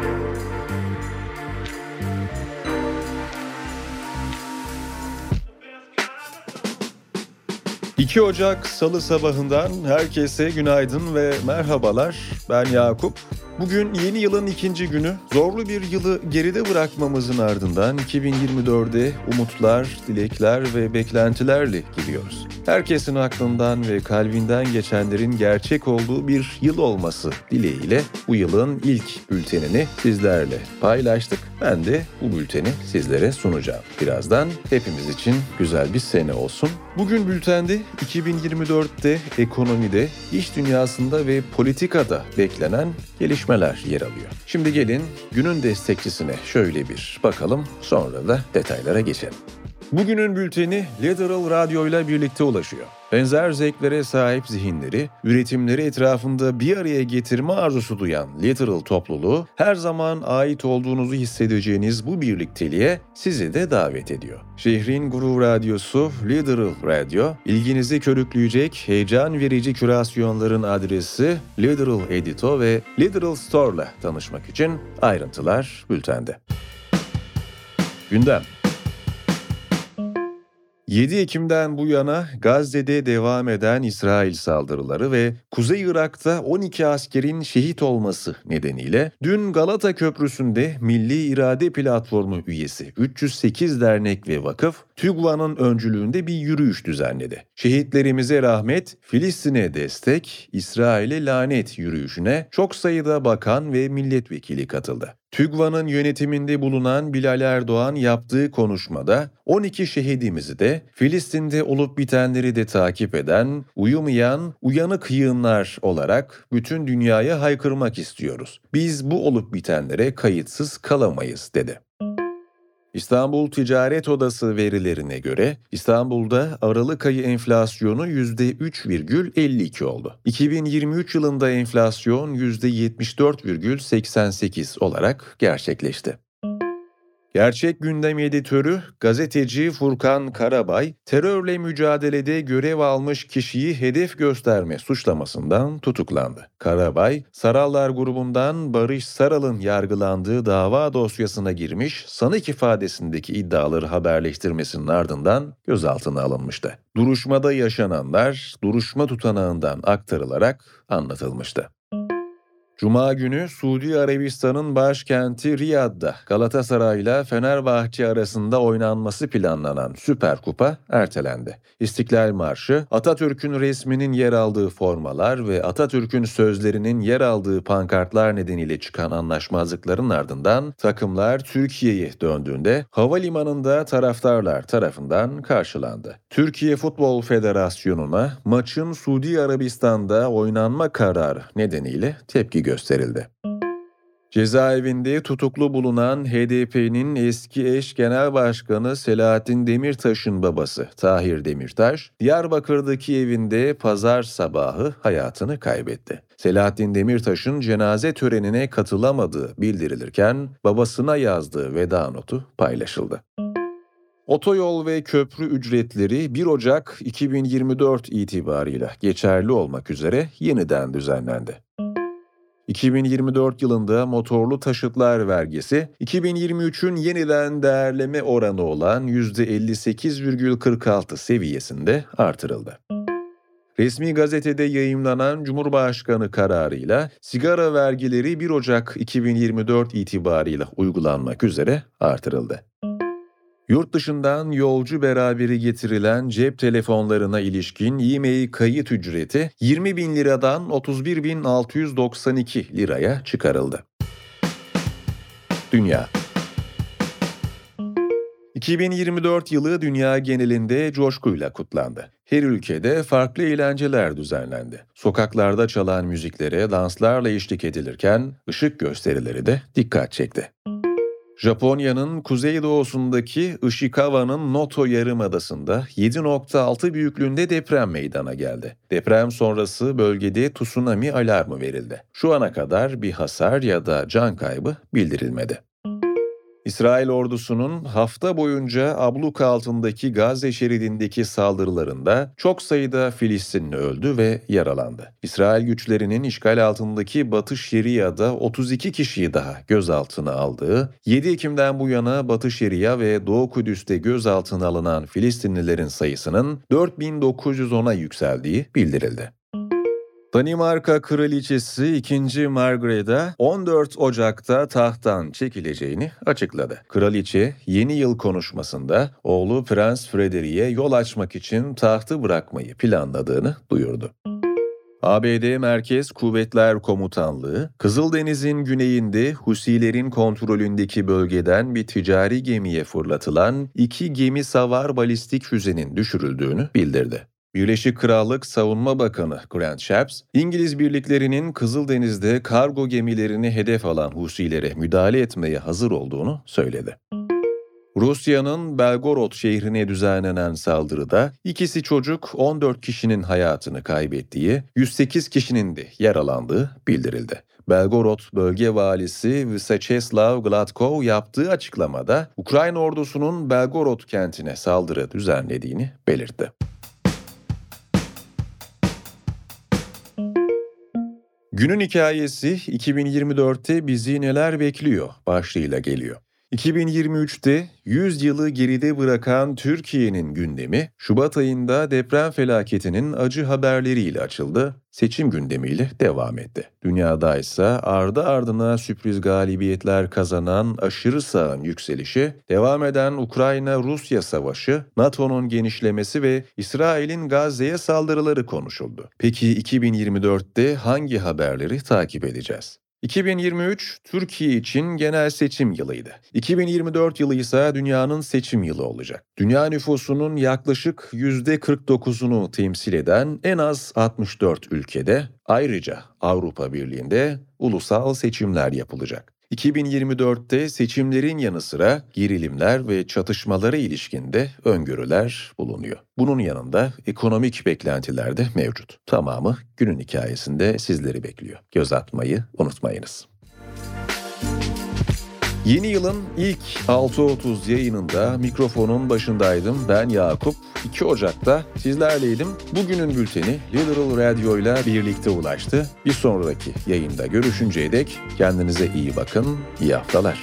Música 2 Ocak Salı sabahından herkese günaydın ve merhabalar. Ben Yakup. Bugün yeni yılın ikinci günü. Zorlu bir yılı geride bırakmamızın ardından 2024'de umutlar, dilekler ve beklentilerle giriyoruz. Herkesin aklından ve kalbinden geçenlerin gerçek olduğu bir yıl olması dileğiyle bu yılın ilk bültenini sizlerle paylaştık. Ben de bu bülteni sizlere sunacağım. Birazdan hepimiz için güzel bir sene olsun. Bugün bültende 2024'te ekonomide, iş dünyasında ve politikada beklenen gelişmeler yer alıyor. Şimdi gelin günün destekçisine şöyle bir bakalım sonra da detaylara geçelim. Bugünün bülteni Literal Radyo ile birlikte ulaşıyor. Benzer zevklere sahip zihinleri, üretimleri etrafında bir araya getirme arzusu duyan Literal topluluğu her zaman ait olduğunuzu hissedeceğiniz bu birlikteliğe sizi de davet ediyor. Şehrin gurur radyosu Literal Radyo, ilginizi körükleyecek heyecan verici kürasyonların adresi Literal Edito ve Literal Store ile tanışmak için ayrıntılar bültende. Gündem 7 Ekim'den bu yana Gazze'de devam eden İsrail saldırıları ve Kuzey Irak'ta 12 askerin şehit olması nedeniyle dün Galata Köprüsü'nde Milli İrade Platformu üyesi 308 dernek ve vakıf TÜGVA'nın öncülüğünde bir yürüyüş düzenledi. Şehitlerimize rahmet, Filistin'e destek, İsrail'e lanet yürüyüşüne çok sayıda bakan ve milletvekili katıldı. TÜGVA'nın yönetiminde bulunan Bilal Erdoğan yaptığı konuşmada 12 şehidimizi de Filistin'de olup bitenleri de takip eden, uyumayan, uyanık yığınlar olarak bütün dünyaya haykırmak istiyoruz. Biz bu olup bitenlere kayıtsız kalamayız dedi. İstanbul Ticaret Odası verilerine göre İstanbul'da Aralık ayı enflasyonu %3,52 oldu. 2023 yılında enflasyon %74,88 olarak gerçekleşti. Gerçek Gündem editörü gazeteci Furkan Karabay, terörle mücadelede görev almış kişiyi hedef gösterme suçlamasından tutuklandı. Karabay, Sarallar grubundan Barış Saral'ın yargılandığı dava dosyasına girmiş, sanık ifadesindeki iddiaları haberleştirmesinin ardından gözaltına alınmıştı. Duruşmada yaşananlar duruşma tutanağından aktarılarak anlatılmıştı. Cuma günü Suudi Arabistan'ın başkenti Riyad'da Galatasaray ile Fenerbahçe arasında oynanması planlanan Süper Kupa ertelendi. İstiklal Marşı, Atatürk'ün resminin yer aldığı formalar ve Atatürk'ün sözlerinin yer aldığı pankartlar nedeniyle çıkan anlaşmazlıkların ardından takımlar Türkiye'ye döndüğünde havalimanında taraftarlar tarafından karşılandı. Türkiye Futbol Federasyonu'na maçın Suudi Arabistan'da oynanma kararı nedeniyle tepki gösterildi. Cezaevinde tutuklu bulunan HDP'nin eski eş genel başkanı Selahattin Demirtaş'ın babası Tahir Demirtaş, Diyarbakır'daki evinde pazar sabahı hayatını kaybetti. Selahattin Demirtaş'ın cenaze törenine katılamadığı bildirilirken babasına yazdığı veda notu paylaşıldı. Otoyol ve köprü ücretleri 1 Ocak 2024 itibarıyla geçerli olmak üzere yeniden düzenlendi. 2024 yılında motorlu taşıtlar vergisi 2023'ün yeniden değerleme oranı olan %58,46 seviyesinde artırıldı. Resmi gazetede yayımlanan Cumhurbaşkanı kararıyla sigara vergileri 1 Ocak 2024 itibarıyla uygulanmak üzere artırıldı. Yurt dışından yolcu beraberi getirilen cep telefonlarına ilişkin e-mail kayıt ücreti 20 bin liradan 31.692 liraya çıkarıldı. Dünya 2024 yılı dünya genelinde coşkuyla kutlandı. Her ülkede farklı eğlenceler düzenlendi. Sokaklarda çalan müziklere danslarla eşlik edilirken ışık gösterileri de dikkat çekti. Japonya'nın kuzeydoğusundaki Ishikawa'nın Noto Yarımadası'nda 7.6 büyüklüğünde deprem meydana geldi. Deprem sonrası bölgede tsunami alarmı verildi. Şu ana kadar bir hasar ya da can kaybı bildirilmedi. İsrail ordusunun hafta boyunca abluk altındaki Gazze şeridindeki saldırılarında çok sayıda Filistinli öldü ve yaralandı. İsrail güçlerinin işgal altındaki Batı Şeria'da 32 kişiyi daha gözaltına aldığı, 7 Ekim'den bu yana Batı Şeria ve Doğu Kudüs'te gözaltına alınan Filistinlilerin sayısının 4910'a yükseldiği bildirildi. Danimarka Kraliçesi 2. Margareta 14 Ocak'ta tahttan çekileceğini açıkladı. Kraliçe yeni yıl konuşmasında oğlu Prens Frederick'e yol açmak için tahtı bırakmayı planladığını duyurdu. ABD Merkez Kuvvetler Komutanlığı, Kızıldeniz'in güneyinde Husilerin kontrolündeki bölgeden bir ticari gemiye fırlatılan iki gemi savar balistik füzenin düşürüldüğünü bildirdi. Birleşik Krallık Savunma Bakanı Grant Shapps, İngiliz birliklerinin Kızıldeniz'de kargo gemilerini hedef alan Husilere müdahale etmeye hazır olduğunu söyledi. Rusya'nın Belgorod şehrine düzenlenen saldırıda ikisi çocuk 14 kişinin hayatını kaybettiği, 108 kişinin de yaralandığı bildirildi. Belgorod bölge valisi Vyacheslav Gladkov yaptığı açıklamada Ukrayna ordusunun Belgorod kentine saldırı düzenlediğini belirtti. Günün hikayesi 2024'te bizi neler bekliyor başlığıyla geliyor. 2023'te 100 yılı geride bırakan Türkiye'nin gündemi Şubat ayında deprem felaketinin acı haberleriyle açıldı, seçim gündemiyle devam etti. Dünyada ise ardı ardına sürpriz galibiyetler kazanan aşırı sağın yükselişi, devam eden Ukrayna-Rusya savaşı, NATO'nun genişlemesi ve İsrail'in Gazze'ye saldırıları konuşuldu. Peki 2024'te hangi haberleri takip edeceğiz? 2023 Türkiye için genel seçim yılıydı. 2024 yılı ise dünyanın seçim yılı olacak. Dünya nüfusunun yaklaşık %49'unu temsil eden en az 64 ülkede ayrıca Avrupa Birliği'nde ulusal seçimler yapılacak. 2024'te seçimlerin yanı sıra gerilimler ve çatışmalara ilişkinde öngörüler bulunuyor. Bunun yanında ekonomik beklentiler de mevcut. Tamamı günün hikayesinde sizleri bekliyor. Göz atmayı unutmayınız. Yeni yılın ilk 6.30 yayınında mikrofonun başındaydım. Ben Yakup. 2 Ocak'ta sizlerleydim. Bugünün bülteni Literal Radio ile birlikte ulaştı. Bir sonraki yayında görüşünceye dek kendinize iyi bakın. İyi haftalar.